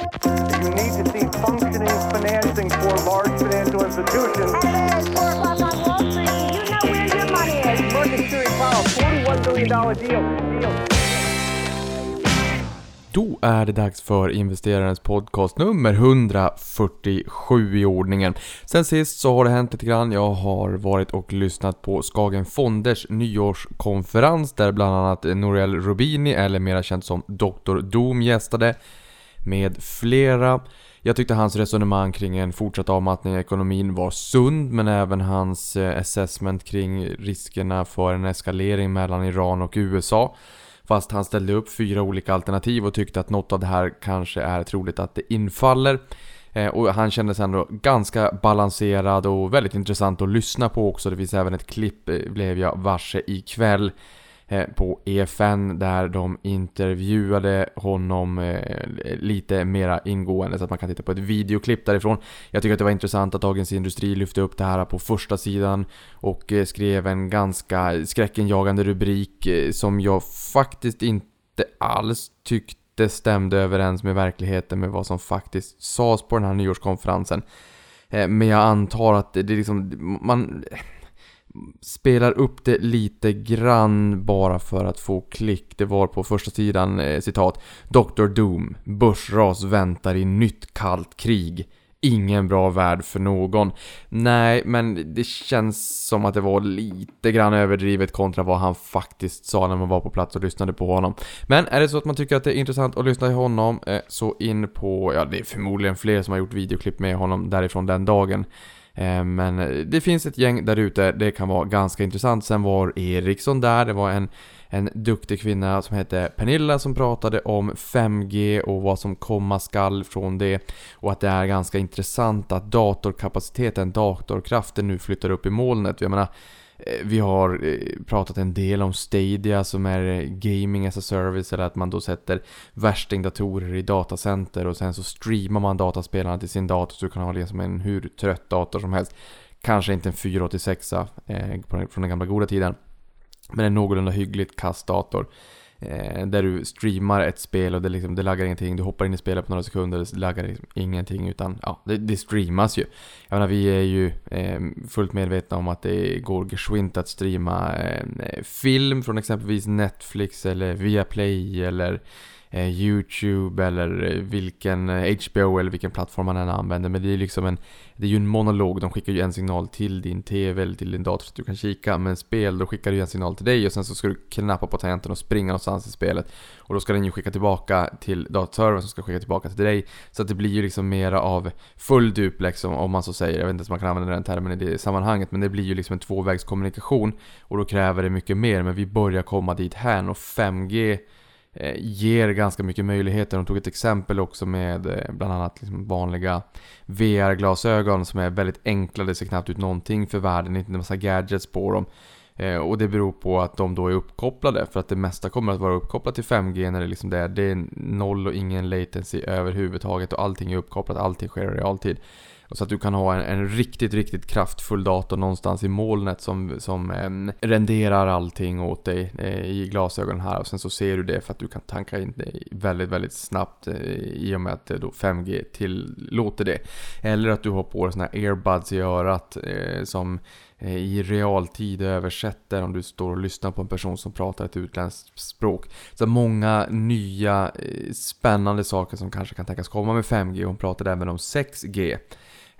You need to see functioning financing for large financial institutions. Hello, it's 4 o'clock on Wall Street. You know where your money is. Market Security Powell, $41 billion deal. deal. Då är det dags för investerarens podcast nummer 147 i ordningen. Sen sist så har det hänt lite grann. Jag har varit och lyssnat på Skagen Fonders nyårskonferens där bland annat Norel Rubini, eller mera känd som Dr. Doom, gästade med flera. Jag tyckte hans resonemang kring en fortsatt avmattning i ekonomin var sund, men även hans eh, assessment kring riskerna för en eskalering mellan Iran och USA. Fast han ställde upp fyra olika alternativ och tyckte att något av det här kanske är troligt att det infaller. Eh, och han kändes ändå ganska balanserad och väldigt intressant att lyssna på också. Det finns även ett klipp, eh, blev jag varse ikväll Eh, på EFN där de intervjuade honom eh, lite mera ingående så att man kan titta på ett videoklipp därifrån. Jag tycker att det var intressant att Dagens Industri lyfte upp det här på första sidan och eh, skrev en ganska skräckenjagande rubrik som jag faktiskt inte alls tyckte stämde överens med verkligheten med vad som faktiskt sades på den här nyårskonferensen. Men jag antar att det det är liksom, man spelar upp det lite grann bara för att få klick. Det var på första sidan eh, citat Dr. Doom, börsras väntar i nytt kallt krig. Ingen bra värld för någon. Nej, men det känns som att det var lite grann överdrivet kontra vad han faktiskt sa när man var på plats och lyssnade på honom. Men är det så att man tycker att det är intressant att lyssna till honom, eh, så in på, ja det är förmodligen fler som har gjort videoklipp med honom därifrån den dagen. Eh, men det finns ett gäng där ute, det kan vara ganska intressant. Sen var Ericsson där, det var en, en duktig kvinna som hette Pernilla som pratade om 5G och vad som komma skall från det. Och att det är ganska intressant att datorkapaciteten, datorkraften nu flyttar upp i molnet. Jag menar, Eh, vi har eh, pratat en del om Stadia som är eh, gaming as a service eller att man då sätter värstingdatorer i datacenter och sen så streamar man dataspelarna till sin dator så du kan ha det som en hur trött dator som helst. Kanske inte en 486 eh, från den gamla goda tiden. Men en någorlunda hyggligt kass dator. Eh, där du streamar ett spel och det, liksom, det laggar ingenting. Du hoppar in i spelet på några sekunder och det laggar liksom ingenting. Utan ja, det, det streamas ju. Jag menar, vi är ju eh, fullt medvetna om att det går geschwint att streama eh, film från exempelvis Netflix eller Viaplay eller eh, YouTube eller vilken eh, HBO eller vilken plattform man än använder. Men det är liksom en, det är ju en monolog. De skickar ju en signal till din TV eller till din dator så att du kan kika. Men spel, då skickar du en signal till dig och sen så ska du knappa på tangenten och springa någonstans i spelet. Och då ska den ju skicka tillbaka till datorservern som ska skicka tillbaka till dig. Så att det blir ju liksom mera av full duplex liksom, om man så säger. Jag vet inte om man kan använda den termen i det sammanhanget. Men det blir ju liksom en tvåvägskommunikation. Och då kräver det mycket mer. Men vi börjar komma dit här och 5G Eh, ger ganska mycket möjligheter. De tog ett exempel också med eh, bland annat liksom vanliga VR-glasögon som är väldigt enkla. Det ser knappt ut någonting för världen, inte en massa gadgets på dem. Eh, och det beror på att de då är uppkopplade för att det mesta kommer att vara uppkopplat till 5G när det liksom det är, det är noll och ingen latency överhuvudtaget och allting är uppkopplat, allting sker i realtid. Så att du kan ha en, en riktigt, riktigt kraftfull dator någonstans i molnet som, som eh, renderar allting åt dig eh, i glasögonen här och sen så ser du det för att du kan tanka in det väldigt, väldigt snabbt eh, i och med att eh, då 5G tillåter det. Eller att du har på dig såna här earbuds i örat eh, som eh, i realtid översätter om du står och lyssnar på en person som pratar ett utländskt språk. Så många nya eh, spännande saker som kanske kan tänkas komma med 5G. Hon pratade även om 6G.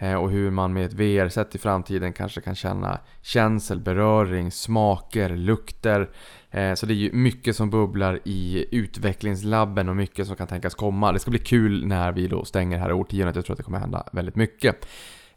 Eh, och hur man med ett VR-sätt i framtiden kanske kan känna känsel, beröring, smaker, lukter. Eh, så det är ju mycket som bubblar i utvecklingslabben och mycket som kan tänkas komma. Det ska bli kul när vi då stänger det här årtiondet. Jag tror att det kommer hända väldigt mycket.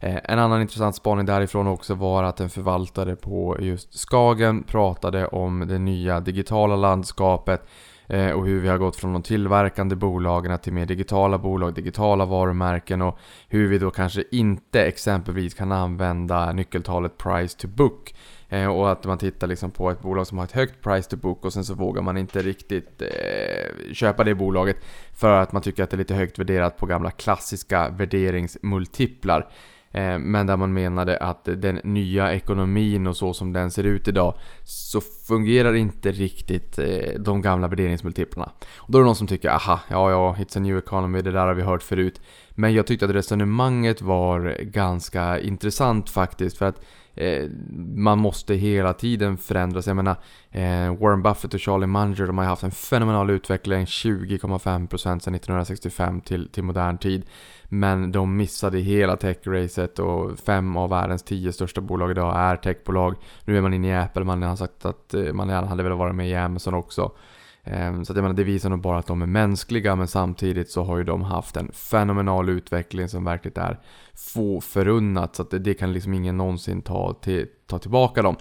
Eh, en annan intressant spaning därifrån också var att en förvaltare på just Skagen pratade om det nya digitala landskapet Eh, och hur vi har gått från de tillverkande bolagen till mer digitala bolag, digitala varumärken och hur vi då kanske inte exempelvis kan använda nyckeltalet price to book. Eh, och att man tittar liksom på ett bolag som har ett högt price to book och sen så vågar man inte riktigt eh, köpa det bolaget för att man tycker att det är lite högt värderat på gamla klassiska värderingsmultiplar. Eh, men där man menade att den nya ekonomin och så som den ser ut idag så fungerar inte riktigt eh, de gamla värderingsmultiplarna. Och då är det någon som tycker aha, ja ja, it's a new economy, det där har vi hört förut. Men jag tyckte att resonemanget var ganska intressant faktiskt för att eh, man måste hela tiden förändras. Jag menar, eh, Warren Buffett och Charlie Munger de har haft en fenomenal utveckling, 20,5% sedan 1965 till, till modern tid. Men de missade hela tech-racet och fem av världens tio största bolag idag är techbolag. Nu är man inne i Apple, man har sagt att eh, man gärna hade velat vara med i Amazon också. Ehm, så att jag menar, det visar nog bara att de är mänskliga men samtidigt så har ju de haft en fenomenal utveckling som verkligen är få förunnat. Så att det, kan liksom ingen någonsin ta, till, ta tillbaka dem.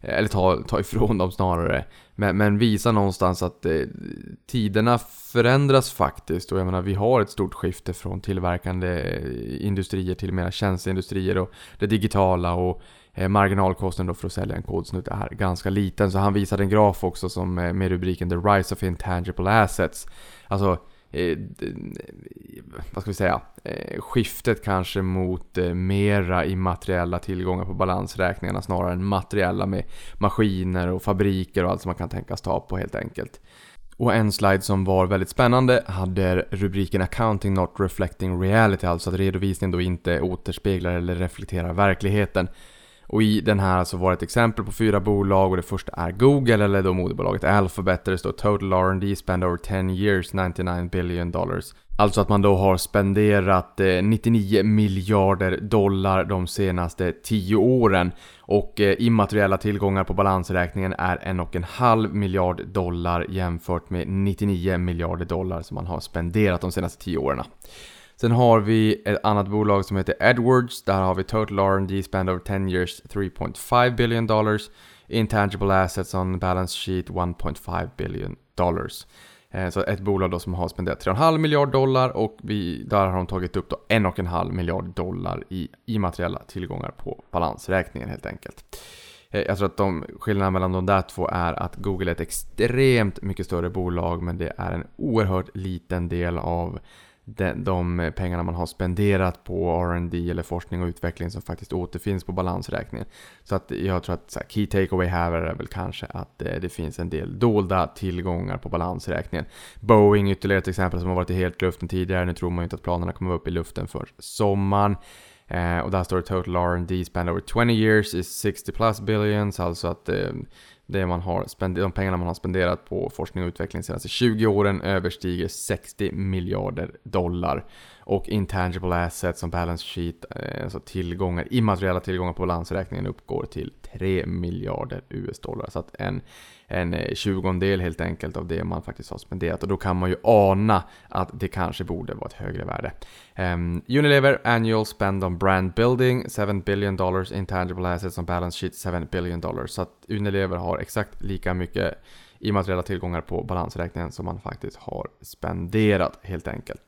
Eller ta, ta ifrån dem snarare. Men, men visa någonstans att eh, tiderna förändras faktiskt. Och jag menar, vi har ett stort skifte från tillverkande eh, industrier till mera tjänsteindustrier och det digitala och Eh, marginalkostnaden för att sälja en kodsnutt är ganska liten. Så han visade en graf också som eh, med rubriken The Rise of Intangible Assets. Alltså eh, eh, vad ska vi säga, eh, skiftet kanske mot eh, mera immateriella tillgångar på balansräkningarna snarare än materiella med maskiner och fabriker och allt som man kan tänkas ta på helt enkelt. Och en slide som var väldigt spännande hade rubriken “Accounting not reflecting reality”, alltså att redovisningen då inte återspeglar eller reflekterar verkligheten. Och i den här så var det ett exempel på fyra bolag och det första är Google eller då moderbolaget Alphabet där det står Total R&D spend over 10 years 99 billion dollars. Alltså att man då har spenderat eh, 99 miljarder dollar de senaste 10 åren. Och eh, immateriella tillgångar på balansräkningen är en och en halv miljard dollar jämfört med 99 miljarder dollar som man har spenderat de senaste 10 åren. Sen har vi ett annat bolag som heter Edwards. Där har vi total R&D spend over 10 years 3.5 billion dollars. Intangible assets on balance sheet 1.5 billion dollars. Eh, så ett bolag då som har spenderat 3,5 miljard dollar och vi, där har de tagit upp då 1,5 miljard dollar i immateriella tillgångar på balansräkningen helt enkelt. Eh, jag tror att de, skillnaden mellan de där två är att Google är ett extremt mycket större bolag men det är en oerhört liten del av de, de pengarna man har spenderat på R&D eller forskning och utveckling som faktiskt återfinns på balansräkningen. Så att jag tror att så här, key takeaway här är väl kanske att eh, det finns en del dolda tillgångar på balansräkningen. Boeing ytterligare ett exempel som har varit i helt luften tidigare. Nu tror man ju inte att planerna kommer upp i luften för sommaren. Eh, och där står det total R&D spend over 20 years is 60 plus billions, alltså att eh, det man har de pengarna man har spenderat på forskning och utveckling de senaste 20 åren överstiger 60 miljarder dollar. Och intangible assets som balance sheet, eh, alltså tillgångar, immateriella tillgångar på balansräkningen uppgår till 3 miljarder US dollar. Så att en, en eh, tjugondel helt enkelt av det man faktiskt har spenderat. Och då kan man ju ana att det kanske borde vara ett högre värde. Um, Unilever annual spend on brand building 7 billion dollars, intangible assets on balance sheet 7 billion dollars. Så att Unilever har exakt lika mycket immateriella tillgångar på balansräkningen som man faktiskt har spenderat helt enkelt.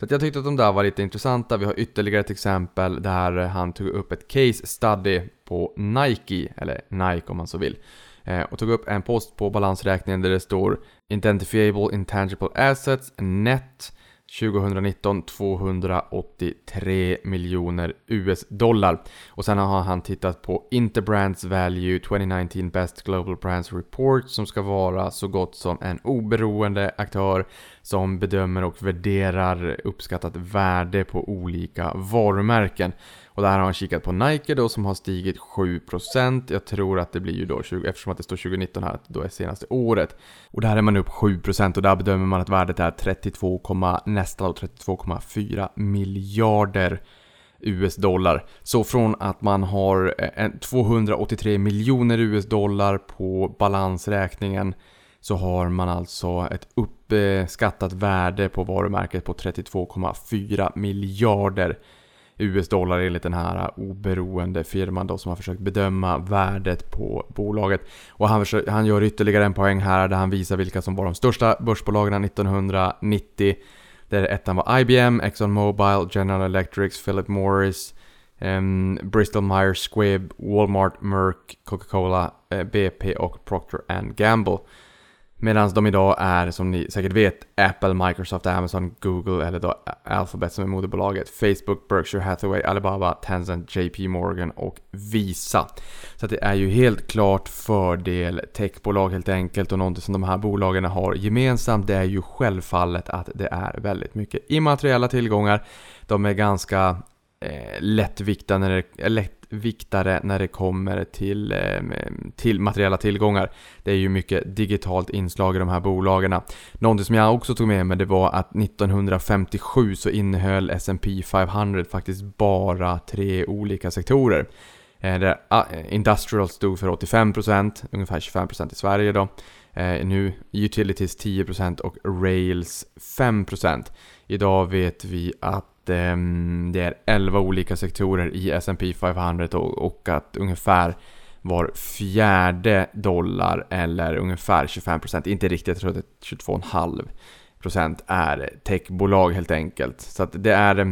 Så jag tyckte att de där var lite intressanta. Vi har ytterligare ett exempel där han tog upp ett case study på Nike, eller Nike om man så vill. Eh, och tog upp en post på balansräkningen där det står Identifiable Intangible Assets Net 2019 283 miljoner US dollar. Och sen har han tittat på Interbrands Value 2019 Best Global Brands Report som ska vara så gott som en oberoende aktör som bedömer och värderar uppskattat värde på olika varumärken. Och där har han kikat på Nike då som har stigit 7%. Jag tror att det blir ju då, 20, eftersom att det står 2019 här, att då är senaste året. Och där är man upp 7% och där bedömer man att värdet är 32, nästan 32,4 miljarder US dollar. Så från att man har eh, 283 miljoner US dollar på balansräkningen så har man alltså ett uppskattat värde på varumärket på 32,4 miljarder US-dollar enligt den här oberoende firman då som har försökt bedöma värdet på bolaget. Och han, försöker, han gör ytterligare en poäng här där han visar vilka som var de största börsbolagen 1990. Där ettan var IBM, Exxon Mobil, General Electric, Philip Morris, um, Bristol Myers Squibb, Walmart, Merck, Coca-Cola, eh, BP och Procter Gamble. Medan de idag är, som ni säkert vet, Apple, Microsoft, Amazon, Google eller då Alphabet som är moderbolaget, Facebook, Berkshire Hathaway, Alibaba, Tencent, JP Morgan och Visa. Så det är ju helt klart fördel techbolag helt enkelt och någonting som de här bolagen har gemensamt det är ju självfallet att det är väldigt mycket immateriella tillgångar. De är ganska eh, lättviktade när det, lätt viktare när det kommer till, eh, till materiella tillgångar. Det är ju mycket digitalt inslag i de här bolagen. Någonting som jag också tog med mig det var att 1957 så innehöll S&P 500 faktiskt bara tre olika sektorer. Eh, där ah, eh, Industrial stod för 85%, ungefär 25% i Sverige då. Nu Utilities 10% och Rails 5%. Idag vet vi att Eh, det är 11 olika sektorer i S&P 500 och, att ungefär var fjärde dollar eller ungefär 25%, inte riktigt, jag tror att det är 22,5% är techbolag helt enkelt. Så att det är eh,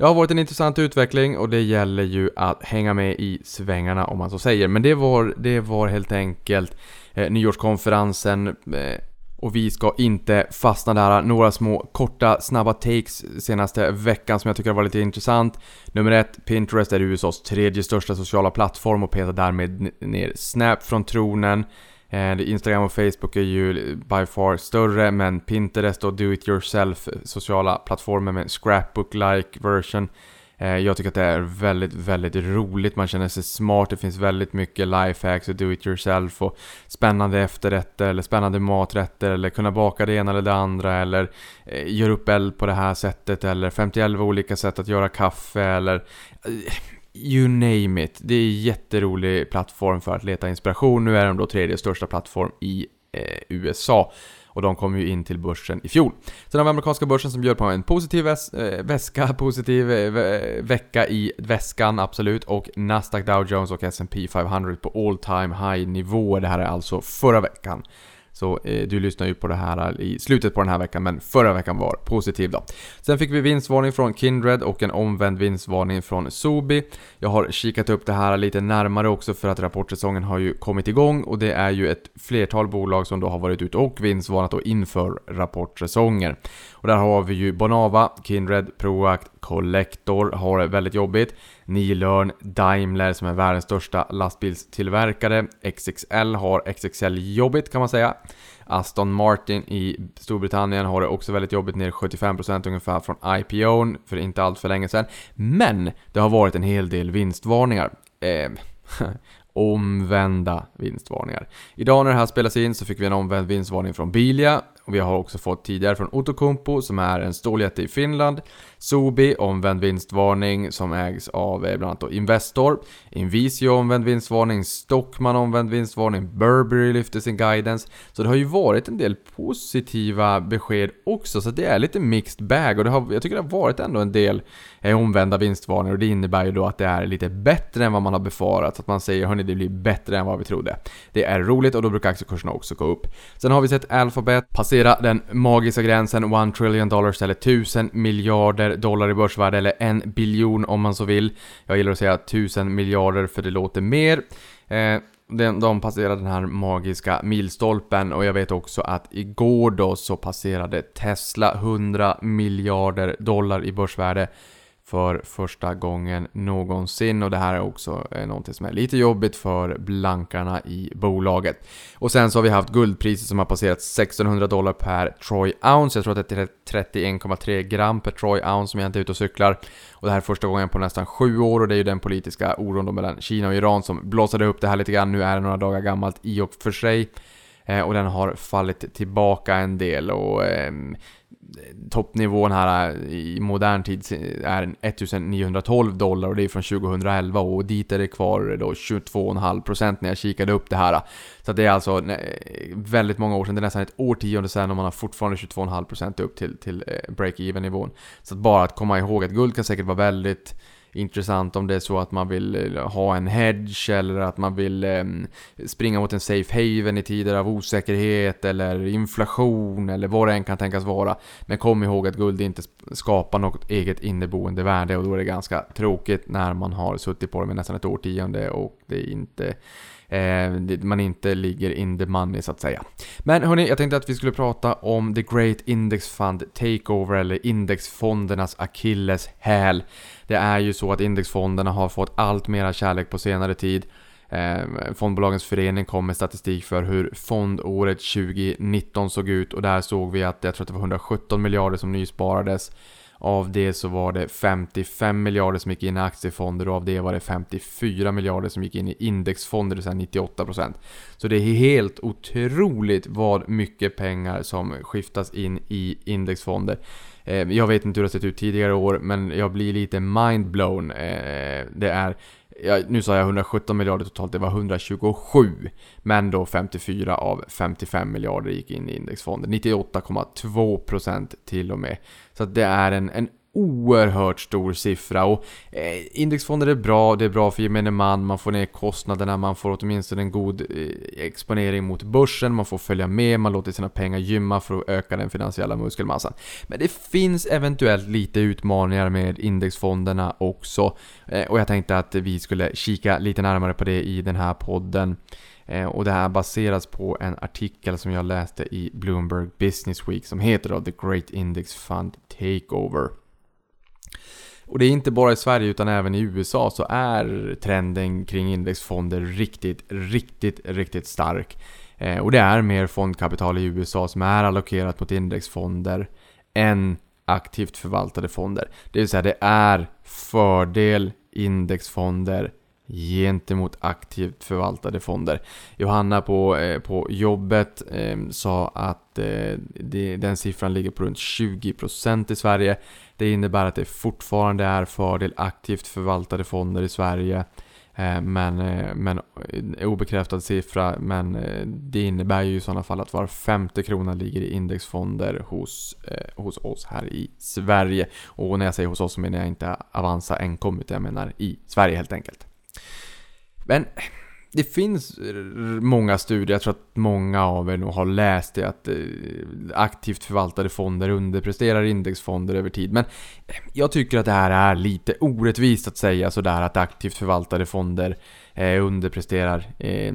det har varit en intressant utveckling och det gäller ju att hänga med i svängarna om man så säger. Men det var, det var helt enkelt eh, nyårskonferensen eh, och vi ska inte fastna där. Några små korta snabba takes senaste veckan som jag tycker var lite intressant. Nummer ett, Pinterest är USAs tredje största sociala plattform och petar därmed ner Snap från tronen. Eh, Instagram och Facebook är ju by far större men Pinterest och Do It Yourself sociala plattformen med scrapbook-like version Eh, jag tycker att det är väldigt, väldigt roligt. Man känner sig smart. Det finns väldigt mycket lifehacks och do it yourself och spännande efterrätter eller spännande maträtter eller kunna baka det ena eller det andra eller eh, göra upp eld på det här sättet eller 51 olika sätt att göra kaffe eller eh, You name it. Det är en jätterolig plattform för att leta inspiration. Nu är de då tredje största plattform i eh, USA och de kom ju in till börsen i fjol. Sen har vi amerikanska börsen som bjöd på en positiv väs eh, väska, positiv eh, vecka i väskan, absolut. Och Nasdaq, Dow Jones och S&P 500 på all time high nivå. Det här är alltså förra veckan. Så eh, du lyssnar ju på det här eh, i slutet på den här veckan, men förra veckan var positiv då. Sen fick vi vinstvarning från Kindred och en omvänd vinstvarning från Sobi. Jag har kikat upp det här lite närmare också för att rapportsäsongen har ju kommit igång och det är ju ett flertal bolag som då har varit ute och vinstvarnat och inför rapportsäsonger. Och där har vi ju Bonava, Kindred, Proact, Collector har det väldigt jobbigt. Nilörn, Daimler som är världens största lastbilstillverkare. XXL har XXL jobbigt kan man säga. Aston Martin i Storbritannien har det också väldigt jobbigt, ner 75% ungefär från IPOn för inte allt för länge sedan. Men det har varit en hel del vinstvarningar. Eh, omvända vinstvarningar. Idag när det här spelas in så fick vi en omvänd vinstvarning från Bilia och vi har också fått tidigare från Outokumpu som är en ståljätte i Finland. Sobi, omvänd vinstvarning som ägs av eh, bland annat Investor. Invisio, omvänd vinstvarning. Stockman, omvänd vinstvarning. Burberry lyfter sin guidance. Så det har ju varit en del positiva besked också, så det är lite mixed bag. Och det har, jag tycker det har varit ändå en del är omvända vinstvarningar och det innebär ju då att det är lite bättre än vad man har befarat. Så att man säger hörni, det blir bättre än vad vi trodde. Det är roligt och då brukar aktiekurserna också gå upp. Sen har vi sett Alphabet passera den magiska gränsen 1 trillion dollars eller 1000 miljarder dollar i börsvärde eller en biljon om man så vill. Jag gillar att säga 1000 miljarder för det låter mer. Eh, de, passerade den här magiska milstolpen och jag vet också att igår då så passerade Tesla 100 miljarder dollar i börsvärde för första gången någonsin och det här är också eh, någonting som är lite jobbigt för blankarna i bolaget. Och sen så har vi haft guldpriser som har passerat 1600 dollar per Troy Ounce. Jag tror att det är 31,3 gram per Troy Ounce som jag inte är ute och cyklar. Och det här är första gången på nästan sju år och det är ju den politiska oron då mellan Kina och Iran som blåsade upp det här lite grann. Nu är det några dagar gammalt i och för sig. Eh, och den har fallit tillbaka en del och eh, toppnivån här eh, i modern tid är 1912 dollar och det är från 2011 och dit är det kvar då 22,5% när jag kikade upp det här. Så det är alltså eh, väldigt många år sedan, det är nästan ett årtionde sedan och man har fortfarande 22,5% upp till, till eh, break-even nivån. Så att bara att komma ihåg att guld kan säkert vara väldigt intressant om det är så att man vill eh, ha en hedge eller att man vill eh, springa mot en safe haven i tider av osäkerhet eller inflation eller vad det än kan tänkas vara. Men kom ihåg att guld inte skapar något eget inneboende värde och då är det ganska tråkigt när man har suttit på det med nästan ett årtionde och det inte Eh, man inte ligger in the money så att säga. Men hörni, jag tänkte att vi skulle prata om The Great Index Fund Takeover eller indexfondernas akilleshäl. Det är ju så att indexfonderna har fått allt mera kärlek på senare tid. Eh, fondbolagens förening kom med statistik för hur fondåret 2019 såg ut och där såg vi att jag tror att det var 117 miljarder som nysparades. Av det så var det 55 miljarder som gick in i aktiefonder och av det var det 54 miljarder som gick in i indexfonder, det vill säga 98%. Så det är helt otroligt vad mycket pengar som skiftas in i indexfonder. Eh, jag vet inte hur det har sett ut tidigare år, men jag blir lite mindblown. Eh, det är Ja, nu sa jag 117 miljarder totalt, det var 127. Men då 54 av 55 miljarder gick in i indexfonder. 98,2% till och med. Så det är en, en oerhört stor siffra och eh, indexfonder är bra, det är bra för gemene man, man får ner kostnaderna, man får åtminstone en god eh, exponering mot börsen, man får följa med, man låter sina pengar gymma för att öka den finansiella muskelmassan. Men det finns eventuellt lite utmaningar med indexfonderna också eh, och jag tänkte att vi skulle kika lite närmare på det i den här podden. Eh, och det här baseras på en artikel som jag läste i Bloomberg Business Week som heter då The Great Index Fund Takeover. Och det är inte bara i Sverige utan även i USA så är trenden kring indexfonder riktigt, riktigt, riktigt stark. Eh, och det är mer fondkapital i USA som är allokerat mot indexfonder än aktivt förvaltade fonder. Det vill säga det är fördel indexfonder gentemot aktivt förvaltade fonder. Johanna på, eh, på jobbet eh, sa att eh, det, den siffran ligger på runt 20% i Sverige. Det innebär att det fortfarande är fördel aktivt förvaltade fonder i Sverige. Men, men obekräftad siffra, men det innebär ju i sådana fall att var femte krona ligger i indexfonder hos, hos oss här i Sverige. Och när jag säger hos oss så menar jag inte Avanza enkom, utan jag menar i Sverige helt enkelt. Men det finns många studier, jag tror att många av er nog har läst det, att eh, aktivt förvaltade fonder underpresterar indexfonder över tid. Men eh, jag tycker att det här är lite orättvist att säga sådär att aktivt förvaltade fonder eh, Eh, underpresterar eh,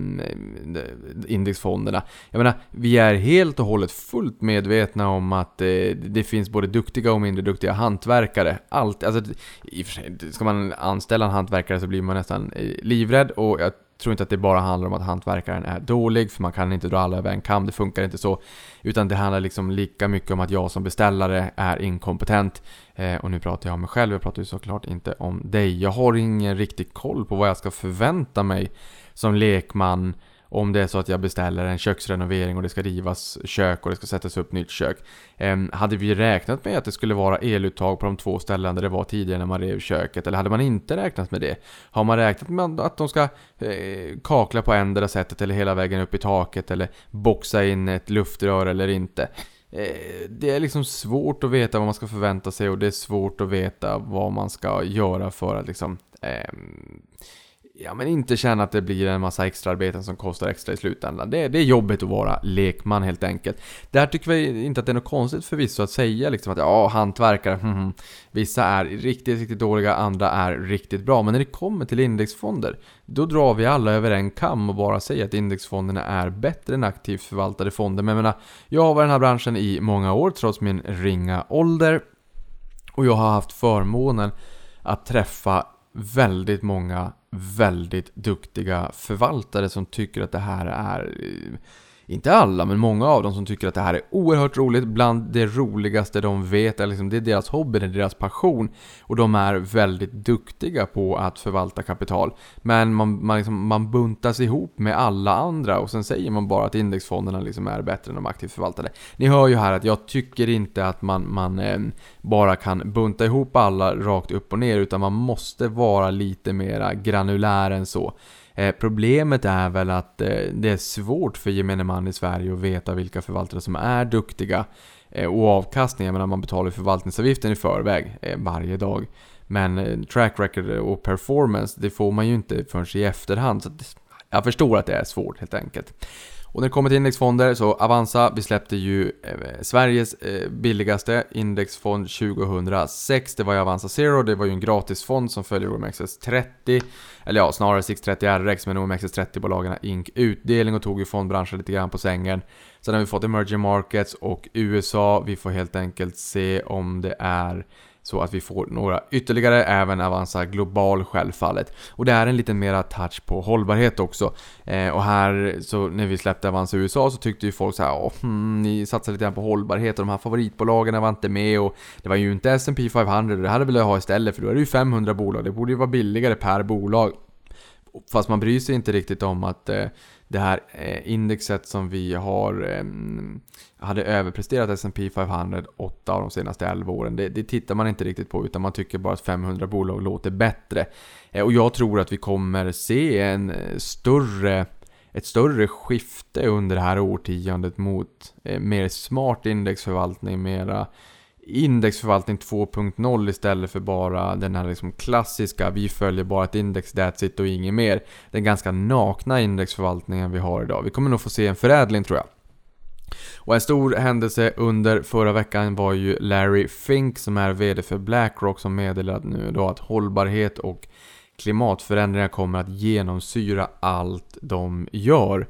indexfonderna. Jag menar, vi är helt och hållet fullt medvetna om att eh, det finns både duktiga och mindre duktiga hantverkare. Allt, alltså, i och för sig, ska man anställa en hantverkare så blir man nästan livrädd och jag tror inte att det bara handlar om att hantverkaren är dålig, för man kan inte dra alla över en kam, det funkar inte så. Utan det handlar liksom lika mycket om att jag som beställare är inkompetent. Eh, och nu pratar jag om mig själv, jag pratar ju såklart inte om dig. Jag har ingen riktig koll på vad jag ska förvänta mig som lekman om det är så att jag beställer en köksrenovering och det ska rivas kök och det ska sättas upp nytt kök. Ehm, hade vi räknat med att det skulle vara eluttag på de två ställen där det var tidigare när man rev köket? Eller hade man inte räknat med det? Har man räknat med att de ska eh, kakla på ändra sättet eller hela vägen upp i taket eller boxa in ett luftrör eller inte? Eh, det är liksom svårt att veta vad man ska förvänta sig och det är svårt att veta vad man ska göra för att liksom eh, ja, men inte känna att det blir en massa extraarbeten som kostar extra i slutändan. Det, det är jobbigt att vara lekman helt enkelt. Där tycker vi inte att det är något konstigt förvisso att säga liksom att ja, hantverkare, hm, hm, vissa är riktigt, riktigt dåliga, andra är riktigt bra. Men när det kommer till indexfonder, då drar vi alla över en kam och bara säger att indexfonderna är bättre än aktivt förvaltade fonder. Men jag menar, jag har varit i den här branschen i många år trots min ringa ålder. Och jag har haft förmånen att träffa väldigt många väldigt duktiga förvaltare som tycker att det här är eh, inte alla, men många av dem som tycker att det här är oerhört roligt, bland det roligaste de vet, är liksom det är deras hobby, det är deras passion. Och de är väldigt duktiga på att förvalta kapital. Men man, man, liksom, man buntas ihop med alla andra och sen säger man bara att indexfonderna liksom är bättre än de aktivt förvaltade. Ni hör ju här att jag tycker inte att man, man eh, bara kan bunta ihop alla rakt upp och ner, utan man måste vara lite mera granulär än så. Eh, problemet är väl att eh, det är svårt för gemene man i Sverige att veta vilka förvaltare som är duktiga. Eh, och avkastningen, jag menar man betalar förvaltningsavgiften i förväg eh, varje dag. Men eh, track record och performance, det får man ju inte förrän i efterhand. Så jag förstår att det är svårt helt enkelt. Och när det kommer till indexfonder så Avanza, vi släppte ju eh, Sveriges eh, billigaste indexfond 2006. Det var ju Avanza Zero, det var ju en gratisfond som följer OMXS30. Eller ja, snarare 630 RX, men OMXS30-bolagen ink utdelning och tog ju fondbranschen lite grann på sängen. Sen har vi fått emerging markets och USA. Vi får helt enkelt se om det är så att vi får några ytterligare, även Avanza Global självfallet. Och det är en liten mera touch på hållbarhet också. Eh, och här, så när vi släppte Avanza USA så tyckte ju folk så här, oh, hmm, ni satsar lite grann på hållbarhet och de här favoritbolagen var inte med och det var ju inte S&P 500 och det hade velat ha istället för då är det ju 500 bolag, det borde ju vara billigare per bolag. Fast man bryr sig inte riktigt om att eh, det här eh, indexet som vi har ehm, hade överpresterat S&P 500 8 av de senaste 11 åren. Det, det, tittar man inte riktigt på utan man tycker bara att 500 bolag låter bättre. Eh, och jag tror att vi kommer se en eh, större ett större skifte under det här årtiondet mot mer smart indexförvaltning, mera indexförvaltning 2.0 istället för bara den här liksom klassiska vi följer bara ett index, that's it och inget mer. Den ganska nakna indexförvaltningen vi har idag. Vi kommer nog få se en förädling tror jag. Och en stor händelse under förra veckan var ju Larry Fink som är VD för Blackrock som meddelade nu då att hållbarhet och klimatförändringar kommer att genomsyra allt de gör.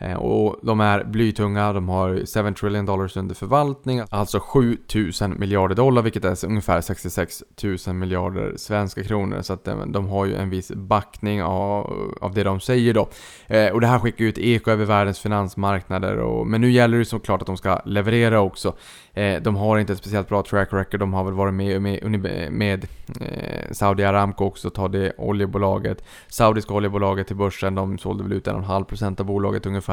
Eh, och de är blytunga, de har 7 trillion dollars under förvaltning, alltså 7000 miljarder dollar, vilket är ungefär 66 000 miljarder svenska kronor. Så att eh, de, har ju en viss backning av, av det de säger då. Eh, och det här skickar ju ett eko över världens finansmarknader, och, men nu gäller det såklart att de ska leverera också. De har inte ett speciellt bra track record, de har väl varit med med, med Saudi Aramco också, ta det oljebolaget. Saudiska oljebolaget till börsen, de sålde väl ut 1,5% av bolaget ungefär.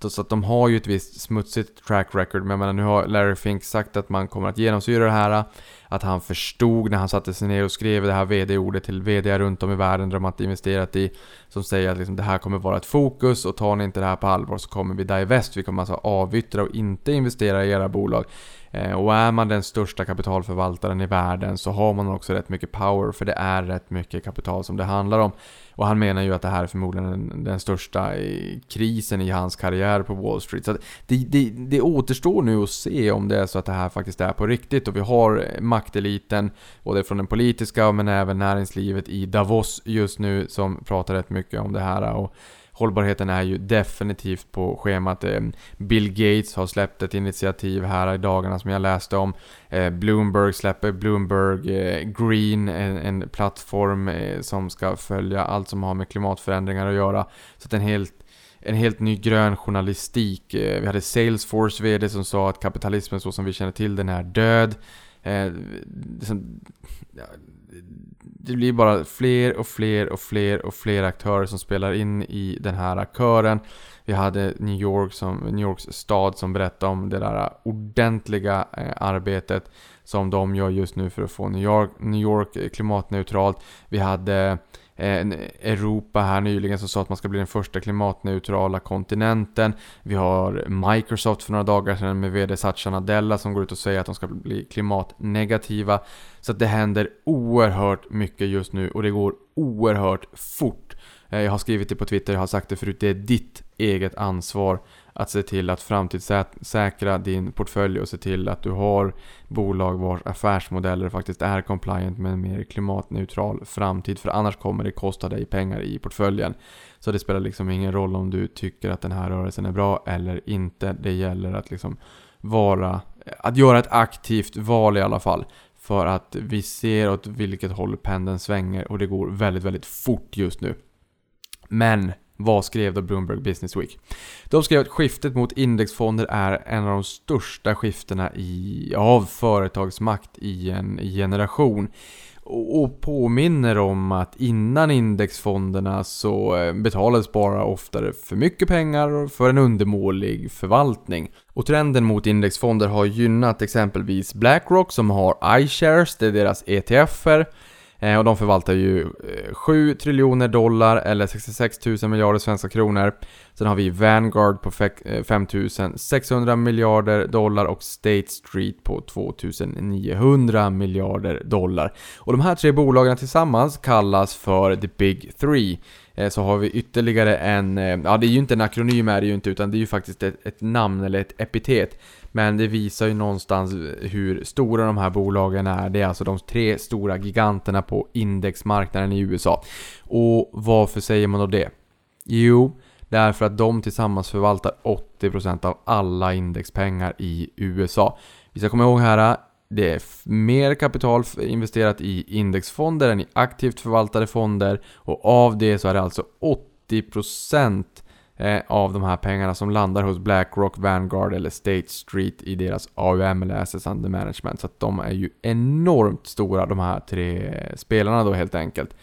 Så att de har ju ett visst smutsigt track record, men jag menar, nu har Larry Fink sagt att man kommer att genomsyra det här. Att han förstod när han satte sig ner och skrev det här VD-ordet till VD runt om i världen där de har investerat i. Som säger att liksom, det här kommer vara ett fokus och tar ni inte det här på allvar så kommer vi divest. Vi kommer alltså avyttra och inte investera i era bolag. Eh, och är man den största kapitalförvaltaren i världen så har man också rätt mycket power för det är rätt mycket kapital som det handlar om. Och han menar ju att det här är förmodligen den, den största krisen i hans karriär på Wall Street. Så det, det, det återstår nu att se om det är så att det här faktiskt är på riktigt och vi har makteliten, både från den politiska men även näringslivet i Davos just nu som pratar rätt mycket om det här. Och hållbarheten är ju definitivt på schemat. Eh, Bill Gates har släppt ett initiativ här i dagarna som jag läste om. Eh, Bloomberg släpper Bloomberg eh, Green, en, plattform som ska följa allt som har med klimatförändringar att göra. Så att en helt en helt ny grön journalistik. Vi hade Salesforce VD som sa att kapitalismen så som vi känner till den är död det blir bara fler och fler och fler och fler aktörer som spelar in i den här kören. Vi hade New York som, New Yorks stad som berättade om det där ordentliga eh, arbetet som de gör just nu för att få New York, New York klimatneutralt. Vi hade Europa här nyligen som sa att man ska bli den första klimatneutrala kontinenten. Vi har Microsoft för några dagar sedan med VD Satya Nadella som går ut och säger att de ska bli klimatnegativa. Så att det händer oerhört mycket just nu och det går oerhört fort. Eh, jag har skrivit det på Twitter, jag har sagt det förut, det är ditt eget ansvar att se till att framtidssäkra din portfölj och se till att du har bolag vars affärsmodeller faktiskt är compliant med en mer klimatneutral framtid. För annars kommer det kosta dig pengar i portföljen. Så det spelar liksom ingen roll om du tycker att den här rörelsen är bra eller inte. Det gäller att liksom vara, att göra ett aktivt val i alla fall. För att vi ser åt vilket håll pendeln svänger och det går väldigt, väldigt fort just nu. Men vad skrev då Bloomberg Business Week? De skrev att skiftet mot indexfonder är en av de största skiftena i, av företagsmakt i en generation. Och påminner om att innan indexfonderna så eh, betalades bara oftare för mycket pengar för en undermålig förvaltning. Och trenden mot indexfonder har gynnat exempelvis Blackrock som har iShares, det är deras ETFer. Eh, och de förvaltar ju eh, 7 triljoner dollar eller 66 000 miljarder svenska kronor. Sen har vi Vanguard på 5 600 eh, miljarder dollar och State Street på 2 900 miljarder dollar. Och de här tre bolagen tillsammans kallas för The Big Three eh, så har vi ytterligare en, eh, ja det är ju inte en akronym är det ju inte utan det är ju faktiskt ett, ett namn eller ett epitet. Men det visar ju någonstans hur stora de här bolagen är. Det är alltså de tre stora giganterna på indexmarknaden i USA. Och varför säger man då det? Jo, därför att de tillsammans förvaltar 80% av alla indexpengar i USA. Vi ska komma ihåg här, det är mer kapital investerat i indexfonder än i aktivt förvaltade fonder och av det så är det alltså 80% eh, av de här pengarna som landar hos Blackrock, Vanguard eller State Street i deras AUM eller Assets Under Management. Så att de är ju enormt stora de här tre spelarna då helt enkelt.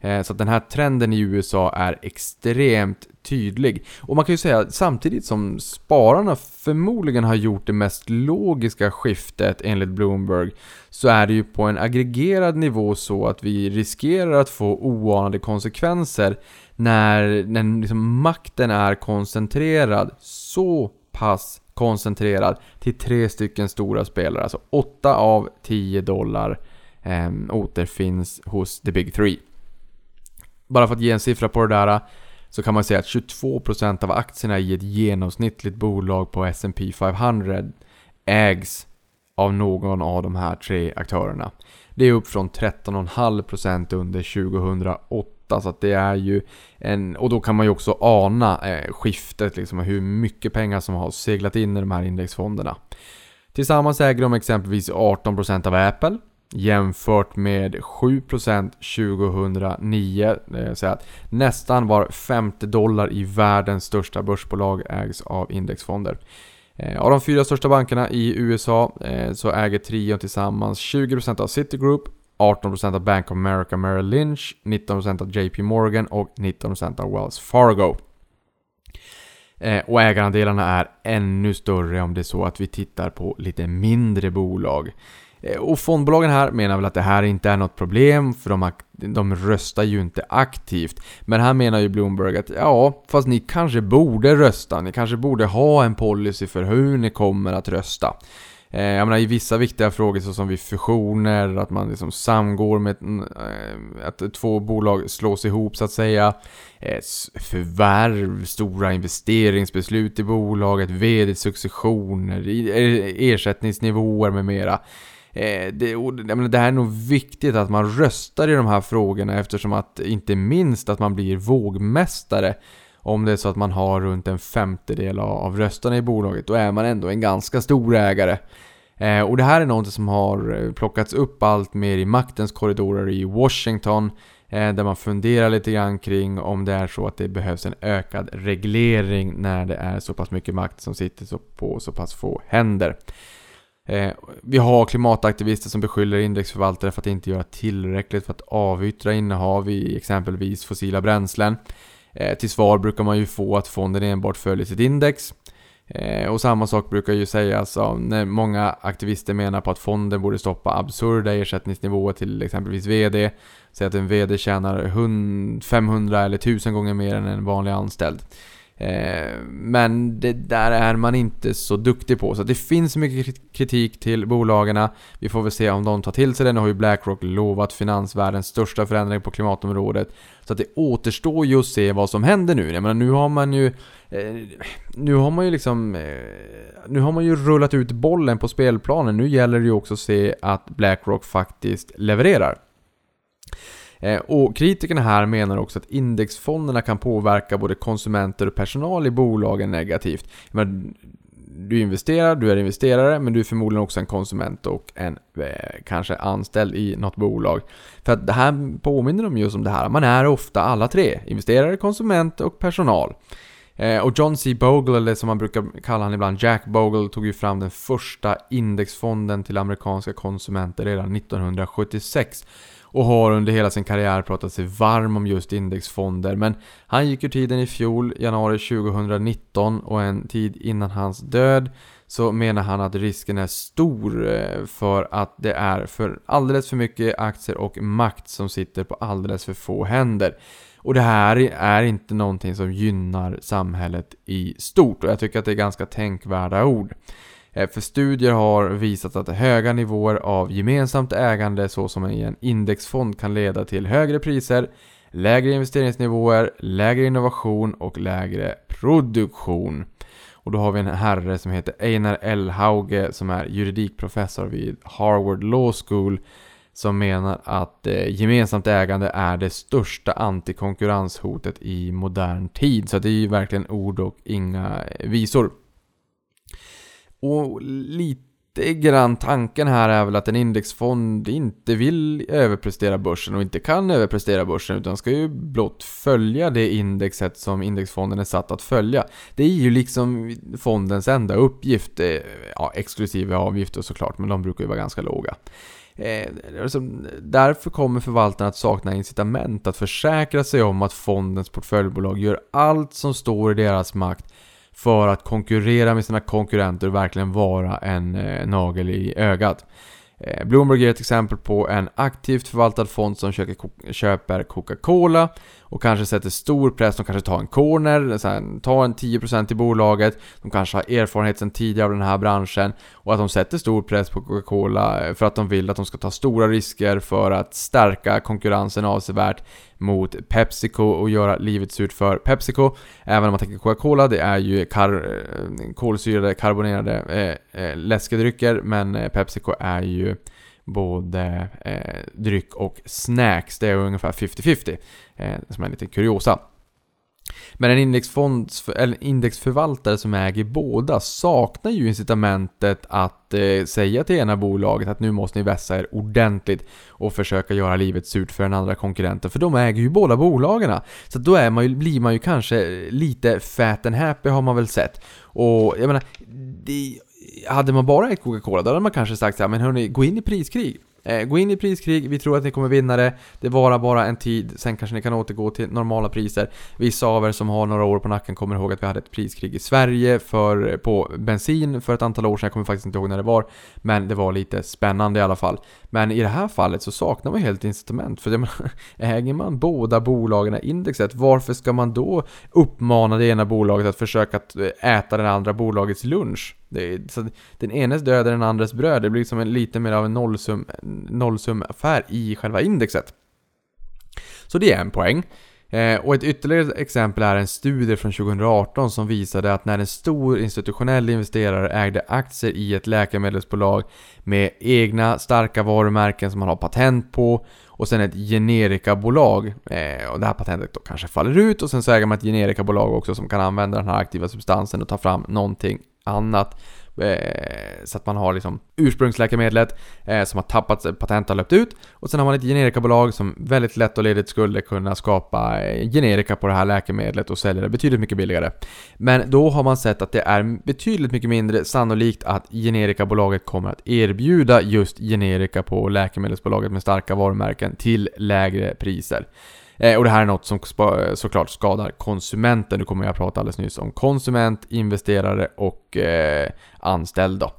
Eh, så att den här trenden i USA är extremt tydlig. Och man kan ju säga samtidigt som spararna förmodligen har gjort det mest logiska skiftet enligt Bloomberg så är det ju på en aggregerad nivå så att vi riskerar att få oanade konsekvenser när, när liksom makten är koncentrerad så pass koncentrerad till tre stycken stora spelare. Alltså 8 av 10 dollar eh, återfinns hos the big three. Bara för att ge en siffra på det där så kan man säga att 22% av aktierna i ett genomsnittligt bolag på S&P 500 ägs av någon av de här tre aktörerna. Det är upp från 13,5% under 2008 så att det är ju en... Och då kan man ju också ana eh, skiftet liksom hur mycket pengar som har seglat in i de här indexfonderna. Tillsammans äger de exempelvis 18% av Apple, jämfört med 7% 2009. Det vill säga att nästan var femte dollar i världens största börsbolag ägs av indexfonder. Eh, av de fyra största bankerna i USA eh, så äger trion tillsammans 20% av Citigroup, 18% av Bank of America Merrill Lynch, 19% av JP Morgan och 19% av Wells Fargo. Eh, och ägarandelarna är ännu större om det är så att vi tittar på lite mindre bolag. Eh, och fondbolagen här menar väl att det här inte är något problem för de, de röstar ju inte aktivt. Men här menar ju Bloomberg att ja, fast ni kanske borde rösta. Ni kanske borde ha en policy för hur ni kommer att rösta. Eh, jag menar i vissa viktiga frågor såsom vid fusioner, att man liksom samgår med eh, att två bolag slås ihop så att säga. Förvärv, stora investeringsbeslut i bolaget, vd-successioner, ersättningsnivåer med mera. Eh, det, jag menar, det här är nog viktigt att man röstar i de här frågorna eftersom att inte minst att man blir vågmästare om det är så att man har runt en femtedel av rösterna i bolaget, då är man ändå en ganska stor ägare. Eh, och det här är något som har eh, plockats upp allt mer i maktens korridorer i Washington, eh, där man funderar lite grann kring om det är så att det behövs en ökad reglering när det är så pass mycket makt som sitter på så pass få händer. Eh, vi har klimataktivister som beskyller indexförvaltare för att inte göra tillräckligt för att avyttra innehav i exempelvis fossila bränslen. Eh, till svar brukar man ju få att fonden enbart följer sitt index. Eh, och samma sak brukar ju sägas av när många aktivister menar på att fonden borde stoppa absurda ersättningsnivåer till exempelvis VD. Säg att en VD tjänar 500 eller 1000 gånger mer än en vanlig anställd. Eh, men det där är man inte så duktig på. Så det finns mycket kritik till bolagen. Vi får väl se om de tar till sig det. Nu har ju Blackrock lovat finansvärldens största förändring på klimatområdet. Så att det återstår ju att se vad som händer nu. Jag menar, nu har man ju... Eh, nu har man ju liksom... Eh, nu har man ju rullat ut bollen på spelplanen. Nu gäller det ju också att se att Blackrock faktiskt levererar. Eh, och kritikerna här menar också att indexfonderna kan påverka både konsumenter och personal i bolagen negativt. Men du investerar, du är investerare, men du är förmodligen också en konsument och en eh, kanske anställd i något bolag. För att det här påminner om just om det här, man är ofta alla tre. Investerare, konsument och personal. Eh, och John C. Bogle, eller som man brukar kalla honom ibland, Jack Bogle, tog ju fram den första indexfonden till amerikanska konsumenter redan 1976 och har under hela sin karriär pratat sig varm om just indexfonder. Men han gick ur tiden i fjol, januari 2019 och en tid innan hans död så menar han att risken är stor eh, för att det är för alldeles för mycket aktier och makt som sitter på alldeles för få händer. Och det här är inte någonting som gynnar samhället i stort och jag tycker att det är ganska tänkvärda ord. Eh, för studier har visat att höga nivåer av gemensamt ägande såsom i en indexfond kan leda till högre priser, lägre investeringsnivåer, lägre innovation och lägre produktion. Och då har vi en herre som heter Einar L. Hauge som är juridikprofessor vid Harvard Law School som menar att eh, gemensamt ägande är det största antikonkurrenshotet i modern tid. Så det är ju verkligen ord och inga visor. Och lite grann tanken här är väl att en indexfond inte vill överprestera börsen och inte kan överprestera börsen utan ska ju blott följa det indexet som indexfonden är satt att följa. Det är ju liksom fondens enda uppgift, eh, ja, exklusive avgifter såklart, men de brukar ju vara ganska låga. Eh, alltså, därför kommer förvaltarna att sakna incitament att försäkra sig om att fondens portföljbolag gör allt som står i deras makt för att konkurrera med sina konkurrenter och verkligen vara en eh, nagel i ögat. Eh, Bloomberg ger ett exempel på en aktivt förvaltad fond som köper Coca-Cola och kanske sätter stor press, de kanske tar en corner, sen tar en 10% i bolaget, de kanske har erfarenhet sedan tidigare av den här branschen och att de sätter stor press på Coca-Cola eh, för att de vill att de ska ta stora risker för att stärka konkurrensen avsevärt mot Pepsico och göra livet surt för Pepsico. Även om man tänker Coca-Cola, det är ju kar eh, kolsyrade, karbonerade eh, eh, läskedrycker, men eh, Pepsico är ju både eh, dryck och snacks. Det är ungefär 50-50, eh, som är lite kuriosa. Men en indexfond, eller indexförvaltare som äger båda saknar ju incitamentet att eh, säga till ena bolaget att nu måste ni vässa er ordentligt och försöka göra livet surt för den andra konkurrenten, för de äger ju båda bolagen. Så då är man ju, blir man ju kanske lite fat and happy har man väl sett. Och jag menar, det, hade man bara ägt Coca-Cola, då hade man kanske sagt så här, men hörni, gå in i priskrig. Eh, gå in i priskrig, vi tror att ni kommer vinna det. Det varar bara en tid, sen kanske ni kan återgå till normala priser. Vissa av er som har några år på nacken kommer ihåg att vi hade ett priskrig i Sverige för, på bensin för ett antal år sedan. Jag kommer faktiskt inte ihåg när det var. Men det var lite spännande i alla fall. Men i det här fallet så saknar man helt incitament. För menar, äger man båda bolagen i indexet, varför ska man då uppmana det ena bolaget att försöka eh, äta det andra bolagets lunch? Det är, så den enes död är den andres bröd. Det blir liksom en, lite mer av en nollsum, nollsumaffär i själva indexet. Så det är en poäng. Eh, och ett ytterligare exempel är en studie från 2018 som visade att när en stor institutionell investerare ägde aktier i ett läkemedelsbolag med egna starka varumärken som man har patent på och sen ett generikabolag eh, och det här patentet då kanske faller ut och sen så äger man ett generikabolag också som kan använda den här aktiva substansen och ta fram någonting annat. Eh, så att man har liksom ursprungsläkemedlet eh, som har tappat patent har löpt ut och sen har man ett generikabolag som väldigt lätt och ledigt skulle kunna skapa eh, generika på det här läkemedlet och sälja det betydligt mycket billigare. Men då har man sett att det är betydligt mycket mindre sannolikt att generikabolaget kommer att erbjuda just generika på läkemedelsbolaget med starka varumärken till lägre priser. Eh, och det här är något som såklart skadar konsumenten. Nu kommer jag prata alldeles nyss om konsument, investerare och eh, anställd då.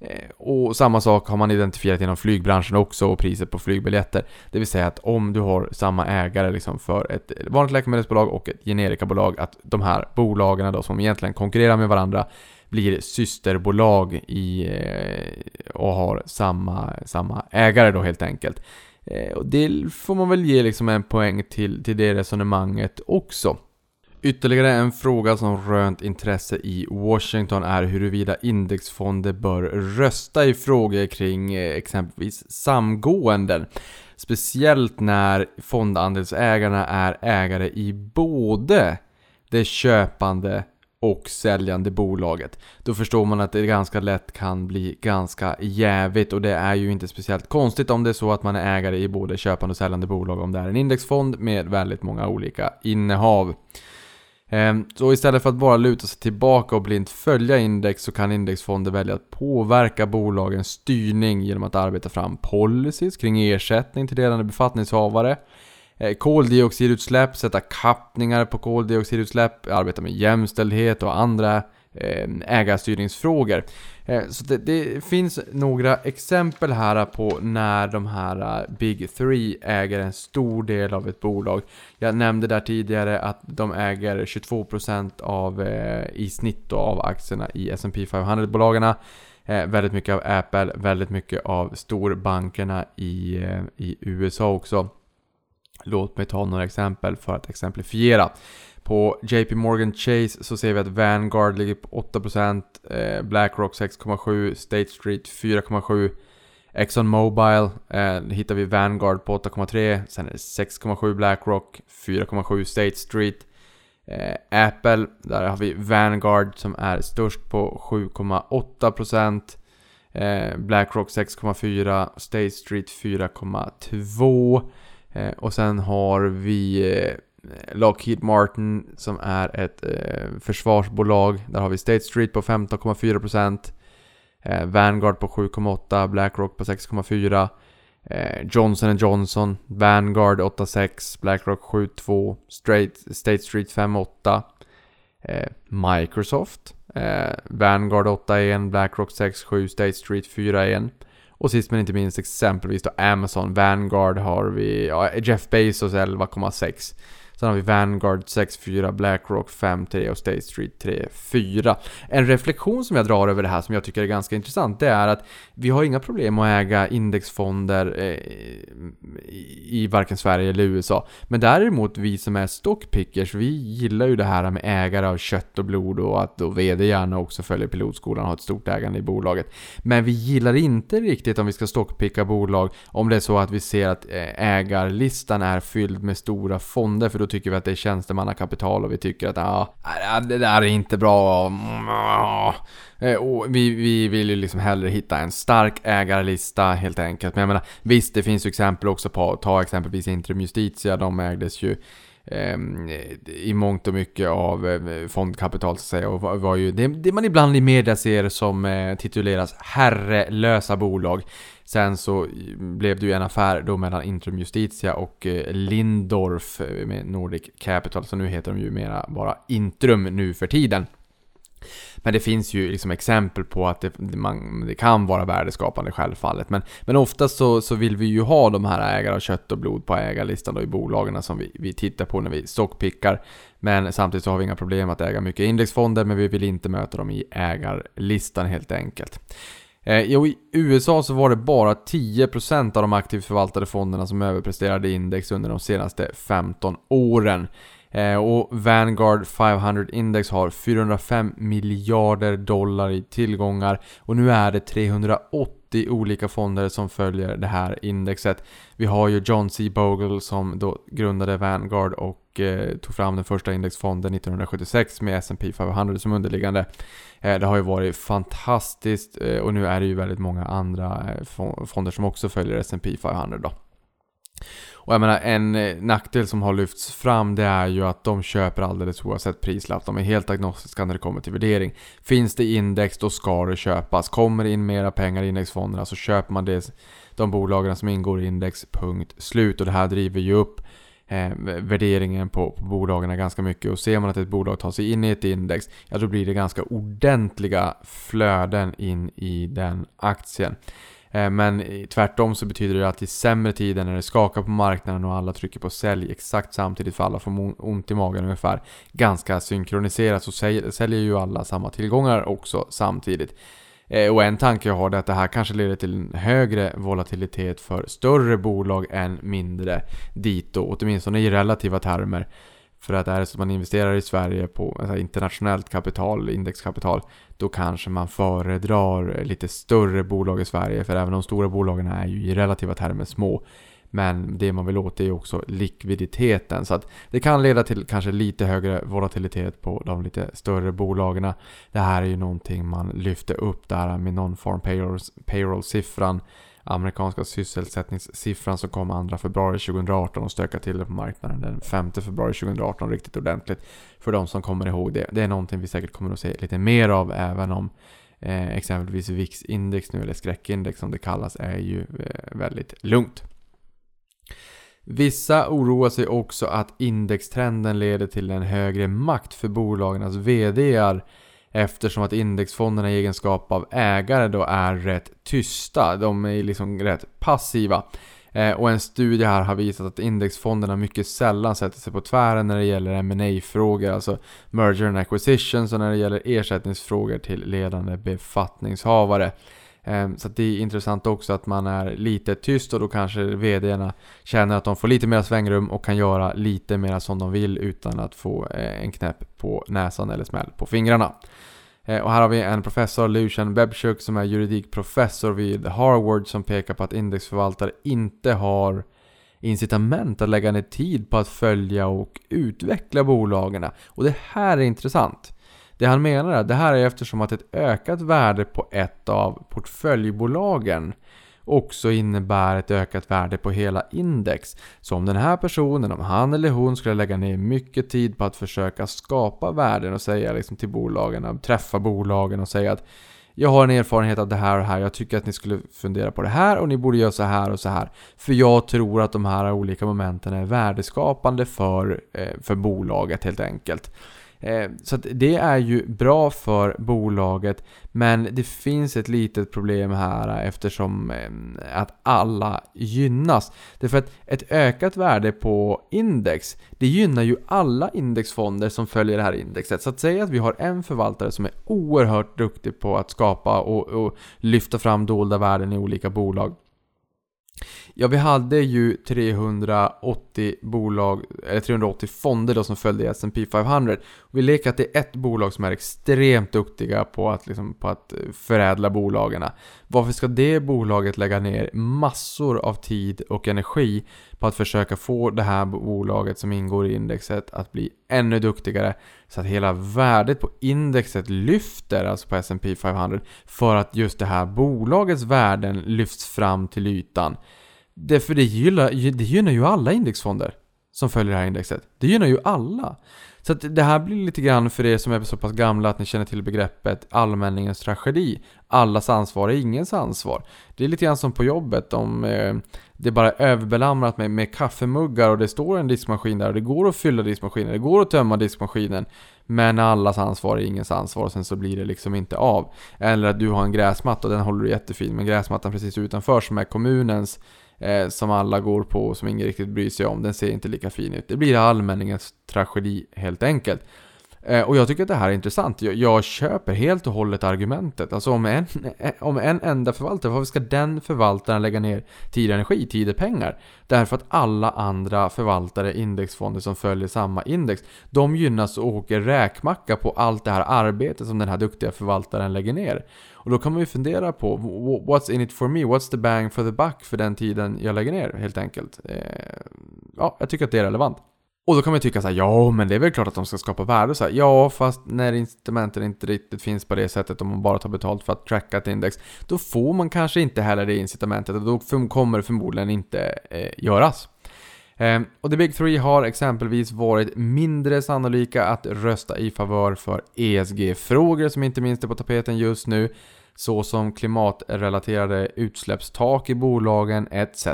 Eh, och samma sak har man identifierat inom flygbranschen också och priset på flygbiljetter. Det vill säga att om du har samma ägare liksom för ett vanligt läkemedelsbolag och ett generikabolag, att de här bolagen då som egentligen konkurrerar med varandra blir systerbolag i, eh, och har samma, samma ägare då helt enkelt. Eh, och det får man väl ge liksom en poäng till, till det resonemanget också. Ytterligare en fråga som rönt intresse i Washington är huruvida indexfonder bör rösta i frågor kring eh, exempelvis samgåenden. Speciellt när fondandelsägarna är ägare i både det köpande och säljande bolaget. Då förstår man att det ganska lätt kan bli ganska jävigt och det är ju inte speciellt konstigt om det är så att man är ägare i både köpande och säljande bolag om det är en indexfond med väldigt många olika innehav. Ehm, så istället för att bara luta sig tillbaka och blint följa index så kan indexfonder välja att påverka bolagens styrning genom att arbeta fram policies kring ersättning till ledande befattningshavare Eh, koldioxidutsläpp, sätta kappningar på koldioxidutsläpp, arbeta med jämställdhet och andra eh, ägarstyrningsfrågor. Eh, så det, det, finns några exempel här på när de här Big Three äger en stor del av ett bolag. Jag nämnde där tidigare att de äger 22% av, i snitt av aktierna i S&P 500-bolagen. Väldigt mycket av Apple, väldigt mycket av storbankerna i, i USA också. Låt mig ta några exempel för att exemplifiera. På JP Morgan Chase så ser vi att Vanguard ligger på 8%, eh, Blackrock 6,7%, State Street 4,7%, Exxon Mobile eh, hittar vi Vanguard på 8,3, sen är det 6,7 Blackrock, 4,7 State Street. Eh, Apple, där har vi Vanguard som är störst på 7,8%. Eh, Blackrock 6,4, State Street 4,2. Eh, och sen har vi eh, Lockheed Martin som är ett eh, försvarsbolag. Där har vi State Street på 15,4%. Eh, Vanguard på 7,8%. Blackrock på 6,4%. Johnson Johnson, Vanguard 8,6, Blackrock 7,2, State Street 5,8. Eh, Microsoft, eh, Vanguard 8,1, Blackrock 6,7, State Street 4,1. Och sist men inte minst exempelvis då Amazon, Vanguard har vi, ja, Jeff Bezos 11,6. Sen har vi Vanguard 6.4, Blackrock 5.3 och State Street 3.4. En reflektion som jag drar över det här som jag tycker är ganska intressant det är att vi har inga problem att äga indexfonder eh, i varken Sverige eller USA. Men däremot vi som är stockpickers, vi gillar ju det här med ägare av kött och blod och att då VD gärna också följer pilotskolan och har ett stort ägande i bolaget. Men vi gillar inte riktigt om vi ska stockpicka bolag om det är så att vi ser att eh, ägarlistan är fylld med stora fonder för då tycker vi att det är tjänstemannakapital och vi tycker att ah, äh, det där är inte bra. Mm, äh. Och vi, vi vill ju liksom hellre hitta en stark ägarlista helt enkelt. Men jag menar, visst det finns ju exempel också på, ta exempelvis Intrum Justitia, de ägdes ju Ehm, i mångt och mycket av eh, fondkapital så att säga. Och var ju det, det man ibland i media ser som eh, tituleras herrelösa bolag. Sen så eh, blev det ju en affär då mellan Intrum Justitia och Lindorf med Nordic Capital. Så nu heter de ju mera bara Intrum nu för tiden. Men det finns ju liksom exempel på att det, man, det kan vara värdeskapande självfallet. Men, men oftast så, så vill vi ju ha de här ägare av kött och blod på ägarlistan då i bolagen som vi, vi tittar på när vi stockpickar. Men samtidigt så har vi inga problem att äga mycket indexfonder men vi vill inte möta dem i ägarlistan helt enkelt. Eh, I USA så var det bara 10% av de aktivt förvaltade fonderna som överpresterade index under de senaste 15 åren. Eh, och Vanguard 500 Index har 405 miljarder dollar i tillgångar och nu är det 380 olika fonder som följer det här indexet. Vi har ju John C. Bogle som då grundade Vanguard och eh, tog fram den första indexfonden 1976 med S&P 500 som underliggande. Eh, det har ju varit fantastiskt eh, och nu är det ju väldigt många andra eh, fonder som också följer S&P 500 då. Och jag menar en eh, nackdel som har lyfts fram det är ju att de köper alldeles oavsett prislapp. De är helt agnostiska när det kommer till värdering. Finns det index då ska det köpas. Kommer det in mera pengar i indexfonderna så köper man det, de bolagen som ingår i index, punkt slut. Och det här driver ju upp eh, värderingen på, på bolagen ganska mycket. Och ser man att ett bolag tar sig in i ett index, ja då blir det ganska ordentliga flöden in i den aktien. Eh, men tvärtom så betyder det att i sämre tider när det skakar på marknaden och alla trycker på sälj exakt samtidigt för alla får ont i magen ungefär. Ganska synkroniserat så säljer ju alla samma tillgångar också samtidigt. Eh, och en tanke jag har är att det här kanske leder till en högre volatilitet för större bolag än mindre dito, åtminstone i relativa termer. För att är det så att man investerar i Sverige på alltså internationellt kapital, indexkapital, då kanske man föredrar lite större bolag i Sverige. För även de stora bolagen är ju i relativa termer små. Men det man vill åt är ju också likviditeten. Så att det kan leda till kanske lite högre volatilitet på de lite större bolagen. Det här är ju någonting man lyfter upp där med non-farm payroll-siffran. Amerikanska sysselsättningssiffran som kom 2 februari 2018 och stökade till det på marknaden den 5 februari 2018 riktigt ordentligt. För de som kommer ihåg det. Det är någonting vi säkert kommer att se lite mer av även om eh, exempelvis VIX-index nu, eller skräckindex som det kallas, är ju eh, väldigt lugnt. Vissa oroar sig också att indextrenden leder till en högre makt för bolagens VDR eftersom att indexfonderna i egenskap av ägare då är rätt tysta. De är liksom rätt passiva. Eh, och en studie här har visat att indexfonderna mycket sällan sätter sig på tvären när det gäller ma frågor alltså merger and acquisitions och när det gäller ersättningsfrågor till ledande befattningshavare. Ehm, så att det är intressant också att man är lite tyst och då kanske VDarna känner att de får lite mer svängrum och kan göra lite mer som de vill utan att få eh, en knäpp på näsan eller smäll på fingrarna. Eh, och här har vi en professor, Lucian Bebchuk, som är juridikprofessor vid Harvard som pekar på att indexförvaltare inte har incitament att lägga ner tid på att följa och utveckla bolagen. Och det här är intressant. Det han menar är att det här är eftersom att ett ökat värde på ett av portföljbolagen också innebär ett ökat värde på hela index. Så om den här personen, om han eller hon skulle lägga ner mycket tid på att försöka skapa värden och säga liksom till bolagen, träffa bolagen och säga att jag har en erfarenhet av det här och det här, jag tycker att ni skulle fundera på det här och ni borde göra så här och så här. För jag tror att de här olika momenten är värdeskapande för, eh, för bolaget helt enkelt. Eh, Så att det är ju bra för bolaget men det finns ett litet problem här eftersom eh, att alla gynnas. Därför att ett ökat värde på index det gynnar ju alla indexfonder som följer det här indexet. Så att säga att vi har en förvaltare som är oerhört duktig på att skapa och, och lyfta fram dolda värden i olika bolag. Ja, vi hade ju 380 bolag, eller 380 fonder då som följde S&P 500. Vi leker att det är ett bolag som är extremt duktiga på att, liksom, på att eh, förädla bolagen. Varför ska det bolaget lägga ner massor av tid och energi på att försöka få det här bolaget som ingår i indexet att bli ännu duktigare så att hela värdet på indexet lyfter, alltså på S&P 500 för att just det här bolagets värden lyfts fram till ytan. Det, för det gynnar, det gynnar ju alla indexfonder som följer det här indexet. Det gynnar ju alla. Så att det här blir lite grann för er som är så pass gamla att ni känner till begreppet allmänningens tragedi. Allas ansvar är ingens ansvar. Det är lite grann som på jobbet om eh, det bara är överbelamrat med, med kaffemuggar och det står en diskmaskin där och det går att fylla diskmaskinen, det går att tömma diskmaskinen. Men allas ansvar är ingens ansvar och sen så blir det liksom inte av. Eller att du har en gräsmatta och den håller du jättefin men gräsmattan precis utanför som är kommunens eh, som alla går på och som ingen riktigt bryr sig om, den ser inte lika fin ut. Det blir allmänningens tragedi helt enkelt. Eh, och jag tycker att det här är intressant. Jag, jag, köper helt och hållet argumentet. Alltså om en, eh, om en enda förvaltare, varför ska den förvaltaren lägga ner tid och energi, tid och pengar? Därför att alla andra förvaltare, indexfonder som följer samma index, de gynnas och åker räkmacka på allt det här arbetet som den här duktiga förvaltaren lägger ner. Och då kan man ju fundera på, what's in it for me? What's the bang for the buck för den tiden jag lägger ner helt enkelt? Eh, ja, jag tycker att det är relevant. Och då kan man ju tycka så här, ja men det är väl klart att de ska skapa värde så här, Ja, fast när incitamenten inte riktigt finns på det sättet om man bara tar betalt för att tracka ett index, då får man kanske inte heller det incitamentet och då kommer det förmodligen inte eh, göras. Ehm, och The Big Three har exempelvis varit mindre sannolika att rösta i favör för ESG-frågor som inte minst är på tapeten just nu, såsom klimatrelaterade utsläppstak i bolagen etc.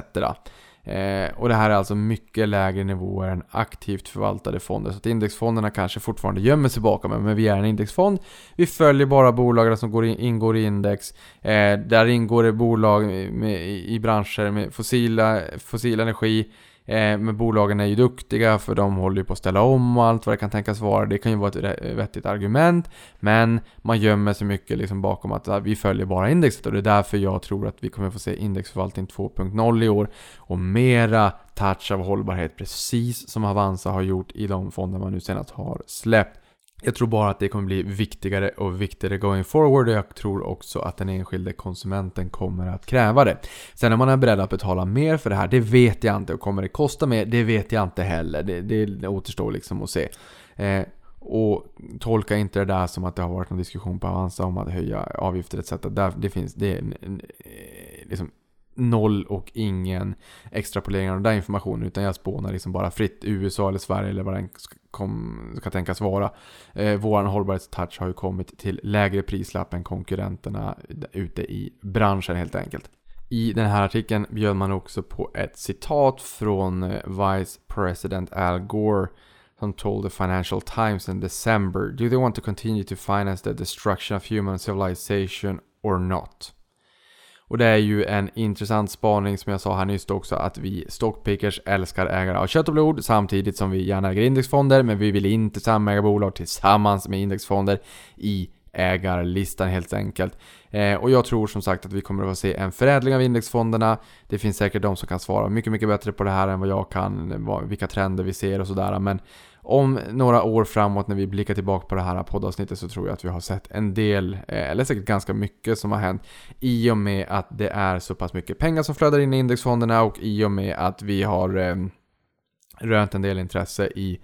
Ehm, och det här är alltså mycket lägre nivåer än aktivt förvaltade fonder. Så att indexfonderna kanske fortfarande gömmer sig bakom men vi är en indexfond. Vi följer bara bolagen som går in, ingår i index. Eh, där ingår det bolag med, i branscher med fossila, fossil energi. Eh, men bolagen är ju duktiga för de håller ju på att ställa om och allt vad det kan tänkas vara. Det kan ju vara ett vettigt argument. Men man gömmer sig mycket liksom bakom att vi följer bara indexet och det är därför jag tror att vi kommer få se indexförvaltning 2.0 i år. Och mera touch av hållbarhet precis som Avanza har gjort i de fonder man nu senast har släppt. Jag tror bara att det kommer bli viktigare och viktigare going forward och jag tror också att den enskilde konsumenten kommer att kräva det. Sen om man är beredd att betala mer för det här, det vet jag inte. Och kommer det kosta mer? Det vet jag inte heller. Det, det återstår liksom att se. Eh, och tolka inte det där som att det har varit någon diskussion på Avanza om att höja avgifter etc. Där, det finns, det är eh, liksom noll och ingen extrapolering av den där informationen utan jag spånar liksom bara fritt USA eller Sverige eller vad den kom, ska tänkas vara. Eh, vår hållbarhetstouch har ju kommit till lägre prislapp än konkurrenterna ute i branschen helt enkelt. I den här artikeln bjöd man också på ett citat från eh, Vice President Al Gore som told the Financial Times in December Do they want to continue to finance the destruction of human civilization or not? Och det är ju en intressant spaning som jag sa här nyss också att vi stockpickers älskar ägare av kött och blod samtidigt som vi gärna äger indexfonder men vi vill inte samäga bolag tillsammans med indexfonder i ägarlistan helt enkelt. Eh, och jag tror som sagt att vi kommer att få se en förädling av indexfonderna. Det finns säkert de som kan svara mycket, mycket bättre på det här än vad jag kan, vad, vilka trender vi ser och sådär. Men om några år framåt när vi blickar tillbaka på det här poddavsnittet så tror jag att vi har sett en del, eh, eller säkert ganska mycket som har hänt i och med att det är så pass mycket pengar som flödar in i indexfonderna och i och med att vi har eh, rönt en del intresse i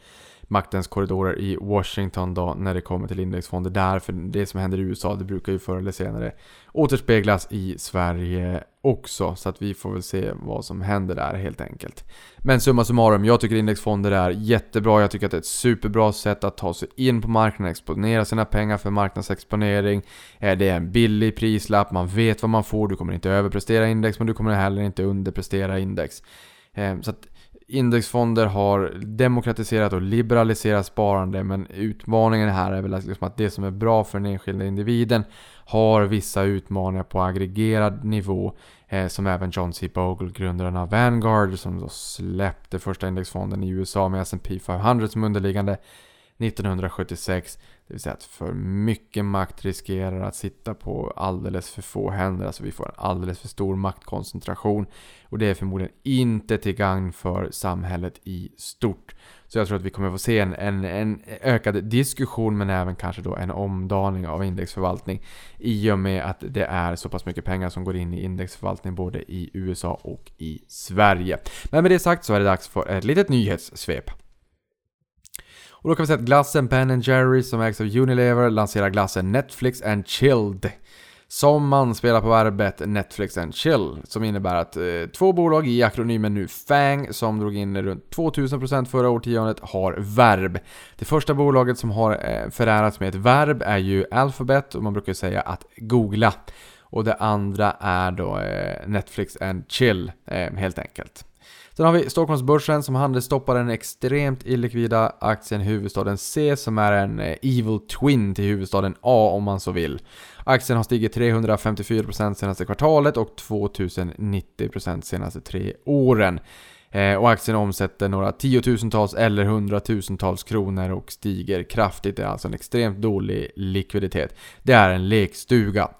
maktens korridorer i Washington då när det kommer till indexfonder där. För det som händer i USA det brukar ju förr eller senare återspeglas i Sverige också. Så att vi får väl se vad som händer där helt enkelt. Men summa summarum, jag tycker indexfonder är jättebra. Jag tycker att det är ett superbra sätt att ta sig in på marknaden, exponera sina pengar för marknadsexponering. Eh, det är en billig prislapp, man vet vad man får. Du kommer inte överprestera index men du kommer heller inte underprestera index. Eh, så att indexfonder har demokratiserat och liberaliserat sparande men utmaningen här är väl liksom att det som är bra för den enskilda individen har vissa utmaningar på aggregerad nivå eh, som även John C. Bogle, grundaren av Vanguard, som då släppte första indexfonden i USA med S&P 500 som underliggande 1976 det vill säga att för mycket makt riskerar att sitta på alldeles för få händer. Alltså vi får en alldeles för stor maktkoncentration. Och det är förmodligen inte till gagn för samhället i stort. Så jag tror att vi kommer få se en, en, en ökad diskussion men även kanske då en omdaning av indexförvaltning. I och med att det är så pass mycket pengar som går in i indexförvaltning både i USA och i Sverige. Men med det sagt så är det dags för ett litet nyhetssvep. Och då kan vi säga att glassen Ben Jerry som ägs av Unilever lanserar glassen Netflix and Chilled. Som man spelar på verbet Netflix and Chill. Som innebär att eh, två bolag i akronymen nu FANG som drog in runt 2000% förra årtiondet har verb. Det första bolaget som har eh, förärats med ett verb är ju Alphabet och man brukar säga att googla. Och det andra är då eh, Netflix and Chill eh, helt enkelt. Sen har vi Stockholmsbörsen som handelsstoppar den extremt illikvida aktien huvudstaden C som är en eh, evil twin till huvudstaden A om man så vill. Aktien har stigit 354% senaste kvartalet och 2090% senaste tre åren. Eh, och aktien omsätter några tiotusentals eller hundratusentals kronor och stiger kraftigt. Det är alltså en extremt dålig likviditet. Det är en lekstuga.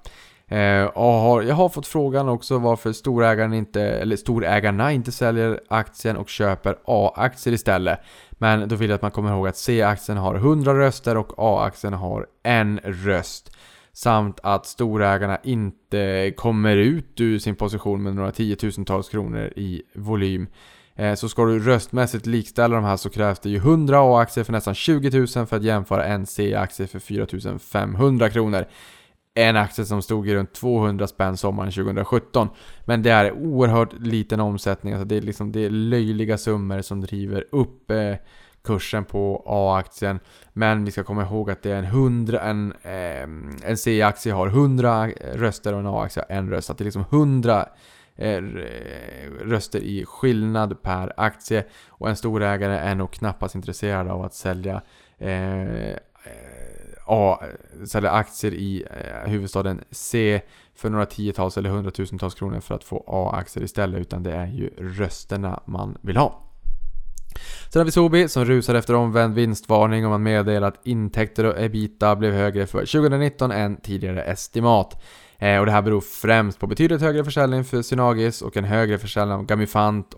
Eh, och har, jag har fått frågan också varför storägaren inte, eller storägarna inte säljer aktien och köper A-aktier istället. Men då vill jag att man kommer ihåg att C-aktien har 100 röster och A-aktien har en röst. Samt att storägarna inte kommer ut ur sin position med några tiotusentals kronor i volym. Eh, så ska du röstmässigt likställa de här så krävs det ju 100 A-aktier för nästan 20 000 för att jämföra en C-aktie för 4 500 kronor en aktie som stod i runt 200 spänn sommaren 2017. Men det är oerhört liten omsättning, alltså det är, liksom, det är löjliga summor som driver upp eh, kursen på A-aktien. Men vi ska komma ihåg att det är en 100, en, eh, en C-aktie har 100 eh, röster och en A-aktie har en röst. Så det är liksom 100 eh, eh, röster i skillnad per aktie. Och en storägare är nog knappast intresserad av att sälja eh, A, sälja aktier i eh, huvudstaden C för några tiotals eller hundratusentals kronor för att få A-aktier istället. Utan det är ju rösterna man vill ha. Sen har vi Sobi som rusar efter omvänd vinstvarning och man meddelar att intäkter och ebita blev högre för 2019 än tidigare estimat. Eh, och det här beror främst på betydligt högre försäljning för Synagis och en högre försäljning av Gamifant,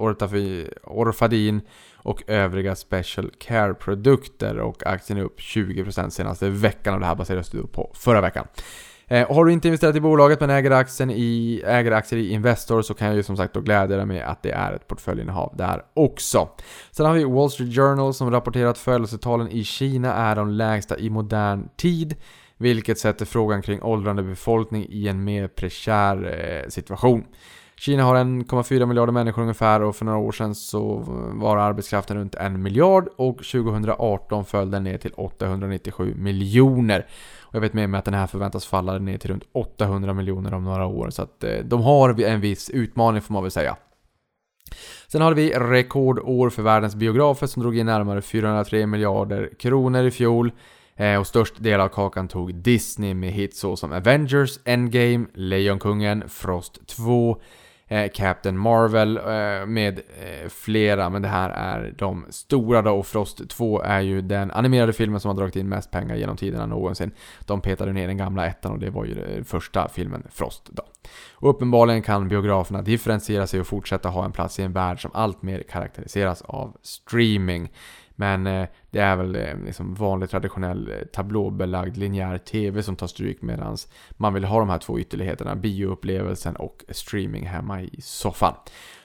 Orfadin och övriga Special Care-produkter och aktien är upp 20% senaste veckan och det här baseras då på förra veckan. Eh, har du inte investerat i bolaget men äger, aktien i, äger aktier i Investor så kan jag ju som sagt då glädja dig med att det är ett portföljinnehav där också. Sen har vi Wall Street Journal som rapporterar att födelsetalen i Kina är de lägsta i modern tid. Vilket sätter frågan kring åldrande befolkning i en mer prekär eh, situation. Kina har 1,4 miljarder människor ungefär och för några år sedan så eh, var arbetskraften runt 1 miljard och 2018 föll den ner till 897 miljoner. Och jag vet med mig att den här förväntas falla ner till runt 800 miljoner om några år så att eh, de har en viss utmaning får man väl säga. Sen hade vi rekordår för världens biografer som drog in närmare 403 miljarder kronor i fjol. Eh, och störst del av kakan tog Disney med hits såsom Avengers, Endgame, Lejonkungen, Frost 2, eh, Captain Marvel eh, med eh, flera, men det här är de stora då och Frost 2 är ju den animerade filmen som har dragit in mest pengar genom tiderna någonsin. De petade ner den gamla ettan och det var ju den första filmen Frost då. Och uppenbarligen kan biograferna differentiera sig och fortsätta ha en plats i en värld som alltmer karaktäriseras av streaming. Men eh, det är väl eh, liksom vanlig traditionell eh, tablåbelagd linjär TV som tar stryk medan man vill ha de här två ytterligheterna, bioupplevelsen och streaming hemma i soffan.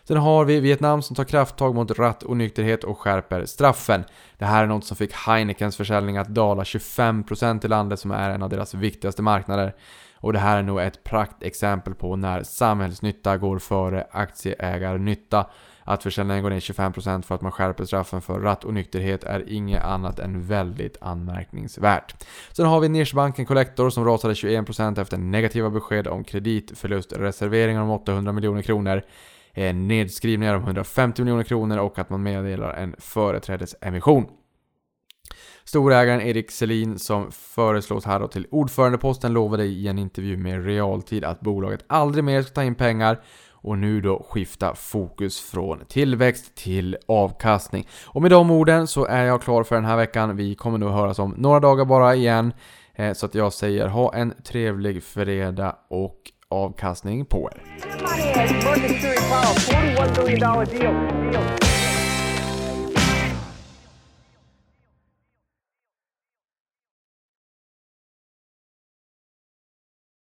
Sen har vi Vietnam som tar krafttag mot rattonykterhet och skärper straffen. Det här är något som fick Heinekens försäljning att dala 25% i landet som är en av deras viktigaste marknader. Och det här är nog ett praktexempel på när samhällsnytta går före aktieägarnytta. Att försäljningen går ner 25% för att man skärper straffen för rattonykterhet är inget annat än väldigt anmärkningsvärt. Sen har vi Nischbanken Collector som rasade 21% efter negativa besked om kreditförlustreserveringar om 800 miljoner kronor eh, nedskrivningar om 150 miljoner kronor och att man meddelar en företrädesemission. Storägaren Erik Selin som föreslås här då till ordförandeposten lovade i en intervju med Realtid att bolaget aldrig mer ska ta in pengar och nu då skifta fokus från tillväxt till avkastning. Och med de orden så är jag klar för den här veckan. Vi kommer nog höras om några dagar bara igen. Eh, så att jag säger ha en trevlig fredag och avkastning på er.